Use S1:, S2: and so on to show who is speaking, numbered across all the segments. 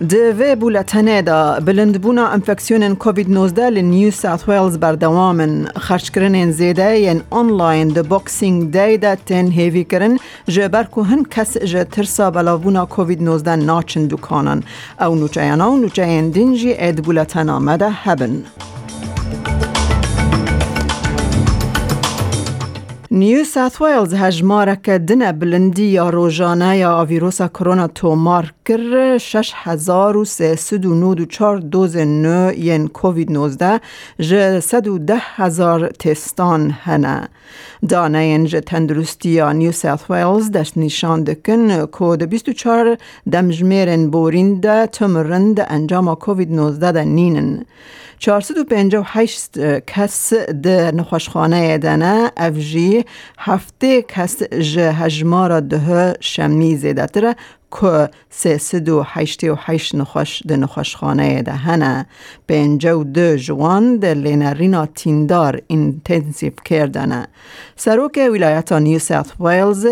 S1: کردینه دوی بولتنه دا بلندبونا انفکسیون کووید 19 لنیو ساوت ویلز بردوامن. خرچ کرن زیده ین آنلاین دا بوکسینگ دی دا تن هیوی کرن. جبر که هن کس جه ترسا بلاوونا کووید 19 ناچن دکانن او نوچایانا و نوچاین دینجی اید بولتنا مده هبن. نیو ساوت ویلز هجمارک دن بلندی یا روزانه یا ویروس کرونا تومار کر 6394 دوز نو ین کووید 19 ج 110 هزار تستان هنه دانه ین ج تندرستی یا نیو ساوت ویلز دست نشان دکن که 24 دمجمیرن بورین تمرند انجام کووید 19 ده نینن 458 کس ده نخوشخانه دنه افجی هفته کس جه هجمارا ده شمی زیده تره که سه سد و هشتی و هشت نخوش ده نخوشخانه ده هنه پنجه دو جوان ده لینرینا تیندار اینتنسیف کردنه سروک ولایت نیو ساوت ویلز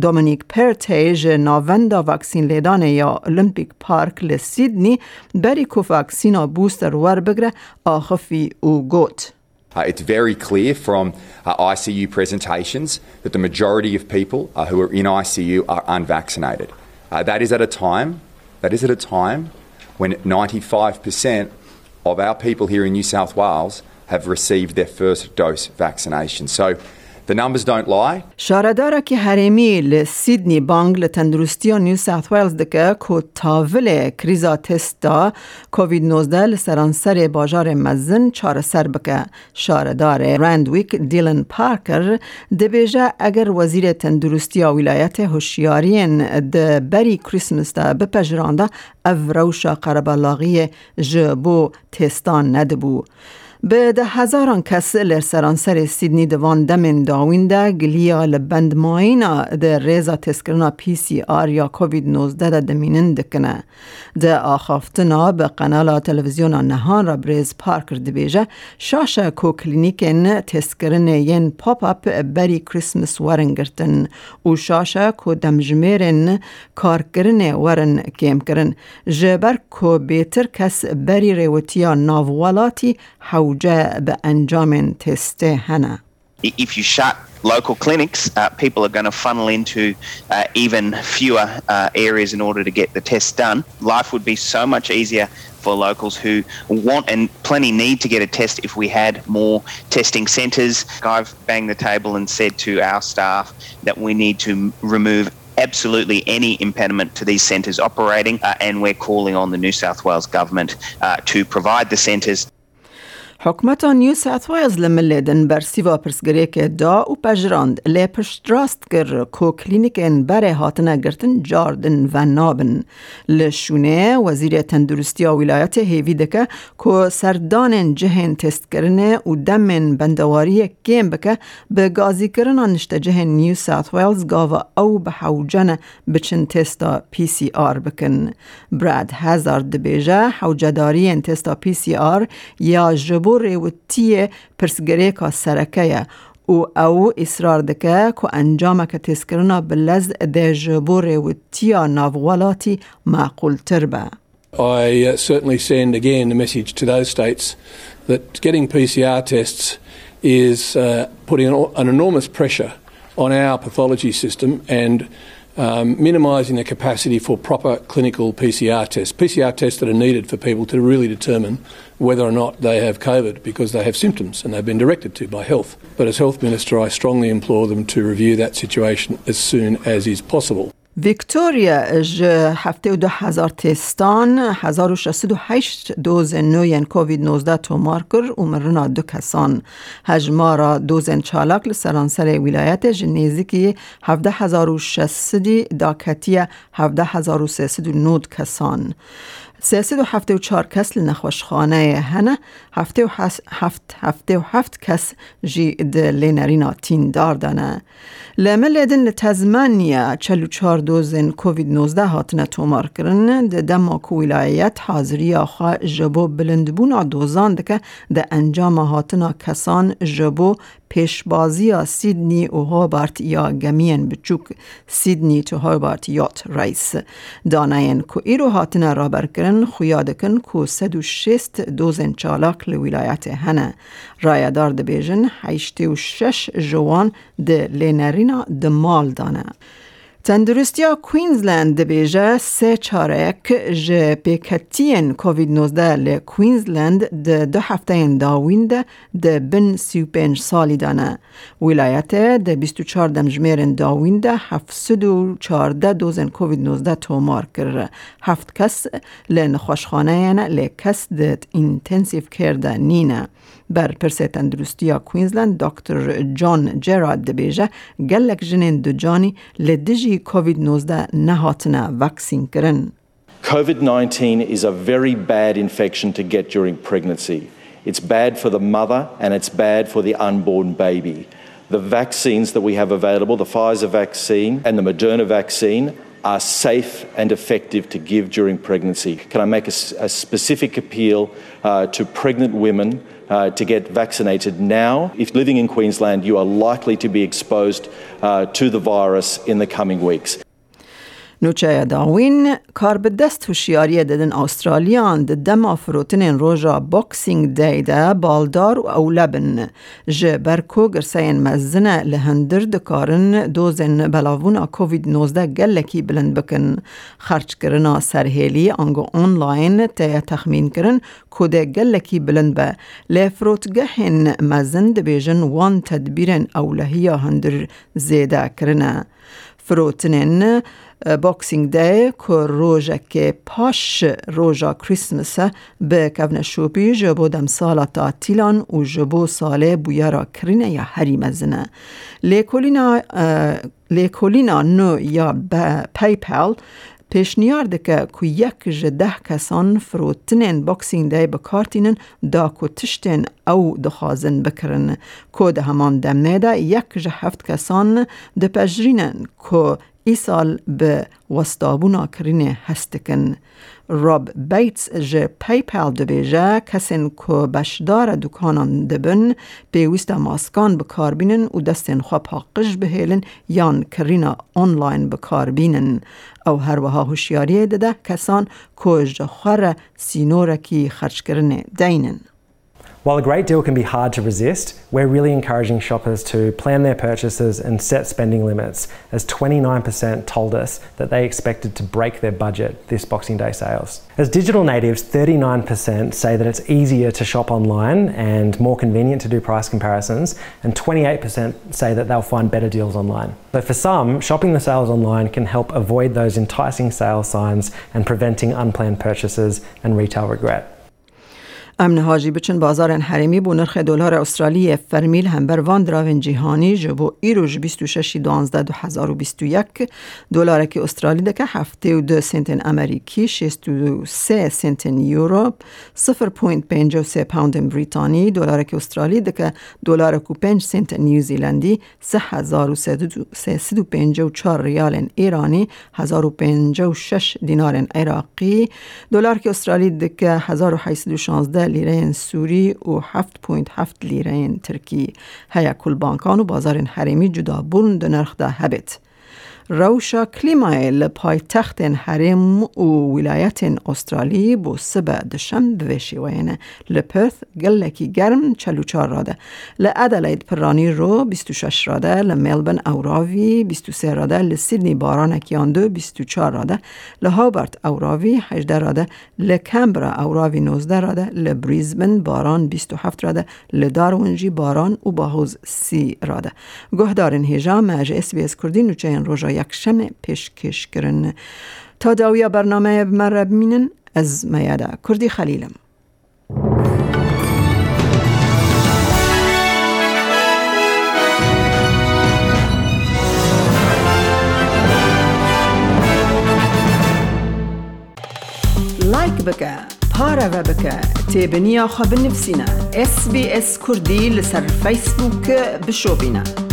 S1: دومینیک پرتیج ناوندا واکسین لیدان یا اولمپیک پارک لسیدنی بری که واکسینا بوستر ور بگره آخفی او گوت.
S2: Uh, it's very clear from uh, ICU presentations that the majority of people uh, who are in ICU are unvaccinated. Uh, that is at a time. That is at a time when 95% of our people here in New South Wales have received their first dose vaccination. So The numbers don't lie.
S1: شاردارا که حریمی لسیدنی بانگ لتندرستی نیو ساوت ویلز دکه که تاول کریزا تستا کووید 19 لسرانسر باجار مزن چار سر بکه شاردار رندویک دیلن پارکر دبیجه اگر وزیر تندرستی ولایت هوشیارین د بری کریسمس دا بپجرانده او روشا قربالاغی جبو تستان ندبو. به ده هزاران کس لر سرانسر سیدنی دوان دمن داوین ده گلیا لبند ماینا ده ریزا تسکرنا پی سی آر یا کووید 19 ده دمینن دکنه. ده آخافتنا به قنال تلویزیون نهان را بریز پارکر دبیجه شاشه کو کلینیکن تسکرن ین پاپ اپ بری کریسمس ورن گرتن. و شاشه کو دمجمیرن کارکرن ورن کم کرن. جبر کو بیتر کس بری ریوتیا ناووالاتی حو
S3: If you shut local clinics, uh, people are going to funnel into uh, even fewer uh, areas in order to get the tests done. Life would be so much easier for locals who want and plenty need to get a test if we had more testing centres. I've banged the table and said to our staff that we need to remove absolutely any impediment to these centres operating, uh, and we're calling on the New South Wales government uh, to provide the centres
S1: حکمت نیو بر سیوا پرسگری که دا و پجراند لی پشت راست گر کو کلینیکن بره هاتنه گرتن جاردن و نابن لشونه وزیر تندرستی ولایت هیوی دکه کو سردان جهن تست کرنه و دمن بندواری کم بکه به گازی کرن نشت جهن نیو ساوت ویلز گاوا او به حوجن بچن تستا آر بکن براد هزارد بیجه حوجداری تستا پی سی آر یا جبو بۆ ڕێوتیە پرسگەرێکا سەرەکەیە و ئەو ئیسرار دەکە کو ئەنجامەکە تێزکردنا بلەز دێژ بۆ ڕێوتیە ناووەڵاتی ماقولتر بە.
S4: I uh, certainly send again the message to those states that getting PCR tests is uh, putting an, an enormous pressure on our pathology system and um, minimising the capacity for proper clinical PCR tests. PCR tests that are needed for people to really determine whether or not they have COVID because they have symptoms and they've been directed to by health. But as Health Minister, I strongly implore them to review that situation as soon as is possible.
S1: ویکتوریا دو هزار تستان هزار و شست و هشت دوز نوین کووید 19 تومار کر و مرنا دو کسان. هجمارا دوزن چالاک لسرانسر ولایت و سیسد و نود کسان. سیصد و هفته و چار کس لنخوشخانه هنه هفته و هفت هفته و هفت کس جی لینرینا تین دار دانه لمل ادن لتزمانیا چلو چار دوزن کووید نوزده هاتنه تومار کرن ده دما کو ولایت حاضری آخوا جبو بلندبون دوزان دکه ده انجام هاتنا کسان جبو پیشبازی سیدنی و هابارت یا گمین بچوک سیدنی تو هابارت یات رئیس داناین کو ایرو هاتنا رابر کرن خویادکن و شست دوزن چالاک لولایت هنه. رایدار حیشتی و شش جوان ده لینرینا ده مال دانه. تندرستیا کوینزلند دبیجه سه چارک جه پیکتین کووید 19 ل کوینزلند ده دو هفته داوین ده ده بن سی پنج سالی دانه. ولایت ده 24 دمجمیر داوین ده هفت و چارده دوزن کووید 19 تومار کر هفت کس ل نخوشخانه یعنی ل کس ده اینتنسیف کرده نینه. بر پرسه تندرستیا کوینزلند دکتر جان جراد دبیجه گلک جنین دو جانی لدجی کووید 19 نهاتنا وکسین کرن.
S5: COVID-19 is a very bad infection to get during pregnancy. It's bad for the mother and it's bad for the unborn baby. The vaccines that we have available, the Pfizer vaccine and the Moderna vaccine, are safe and effective to give during pregnancy. Can I make a, a specific appeal uh, to pregnant women uh, to get vaccinated now? If living in Queensland, you are likely to be exposed uh, to the virus in the coming weeks.
S1: نوچه داوین کار به دست هوشیاری ددن استرالیان د دم فروتن روژا بوکسینگ دی ده بالدار و اولبن جه برکو گرسین مزنه لهندر دکارن دوزن بلاوون کووید 19 گلکی بلند بکن. خرچ کرنا سرهیلی آنگو آنلاین تی تخمین کرن کده گلکی بلند به. لفروتگهن مزن دبیجن وان تدبیرن اولهی هندر زیده کرنه. دی که روژه که پاش روژا کریسمس به کون شوپی جبو دم سالا تا تیلان و جبو ساله بویارا کرینه یا هری مزنه لیکولینا لیکولینا نو یا پیشنیار که که یک ده کسان فروتنین باکسینگ دی بکارتینن دا که تشتین او دخوازن ده همان دمه ده یک جه هفت کسان ده پجرینن که ای سال به وستابونا کرینه هستکن. راب بیتس جه پیپل دبیجه کسین که بشدار دکانان دبن پیوست ماسکان بکار بینن و دستین خواب حقش بهیلن یان کرینا آنلاین بکار بینن. او هر وها هوشیاری دده کسان که جخور سینورکی خرچ کرنه دینن.
S6: While a great deal can be hard to resist, we're really encouraging shoppers to plan their purchases and set spending limits, as 29% told us that they expected to break their budget this Boxing Day sales. As digital natives, 39% say that it's easier to shop online and more convenient to do price comparisons, and 28% say that they'll find better deals online. But for some, shopping the sales online can help avoid those enticing sale signs and preventing unplanned purchases and retail regret.
S1: امن هاجی بچن بازار حرمی بو نرخ دلار استرالی فرمیل هم بر وان دراون جهانی جبو ایروش 26 12 2021 دلار که استرالی دکه هفته و دو سنت امریکی 63 سنت یورو 0.53 پوند بریتانی دلار که استرالی دکه دلار کو 5 سنت نیوزیلندی 3354 ریال ایرانی 1056 دینار عراقی. دلار که استرالی دکه 1816 لیره سوری و 7.7 لیره ترکی. هیا کل بانکان و بازار حریمی جدا بلند نرخ ده هبت روشا کلیمای تخت حرم و ولایت استرالی بو سبه دشم دوشی وینه. لپرث گلکی گرم چلو چار راده لعدلید پرانی رو 26 راده. لملبن اوراوی 23 راده. لسیدنی باران دو 24 راده. لهابرت اوراوی 18 راده. لکمبرا اوراوی 19 راده. لبریزبن باران 27 راده. لدارونجی باران و باهوز 30 راده. گهدارن هیجا مج اس بی اس کردی نوچه این یکشم پیشکش کرن. تا داویا برنامه مرا بمینن از میاده کردی خلیلم. لایک بکە پارەوە بکە تێبنییا خە بنفسینە SسBS کوردی لەسەر فیسبووکە بشۆبینە.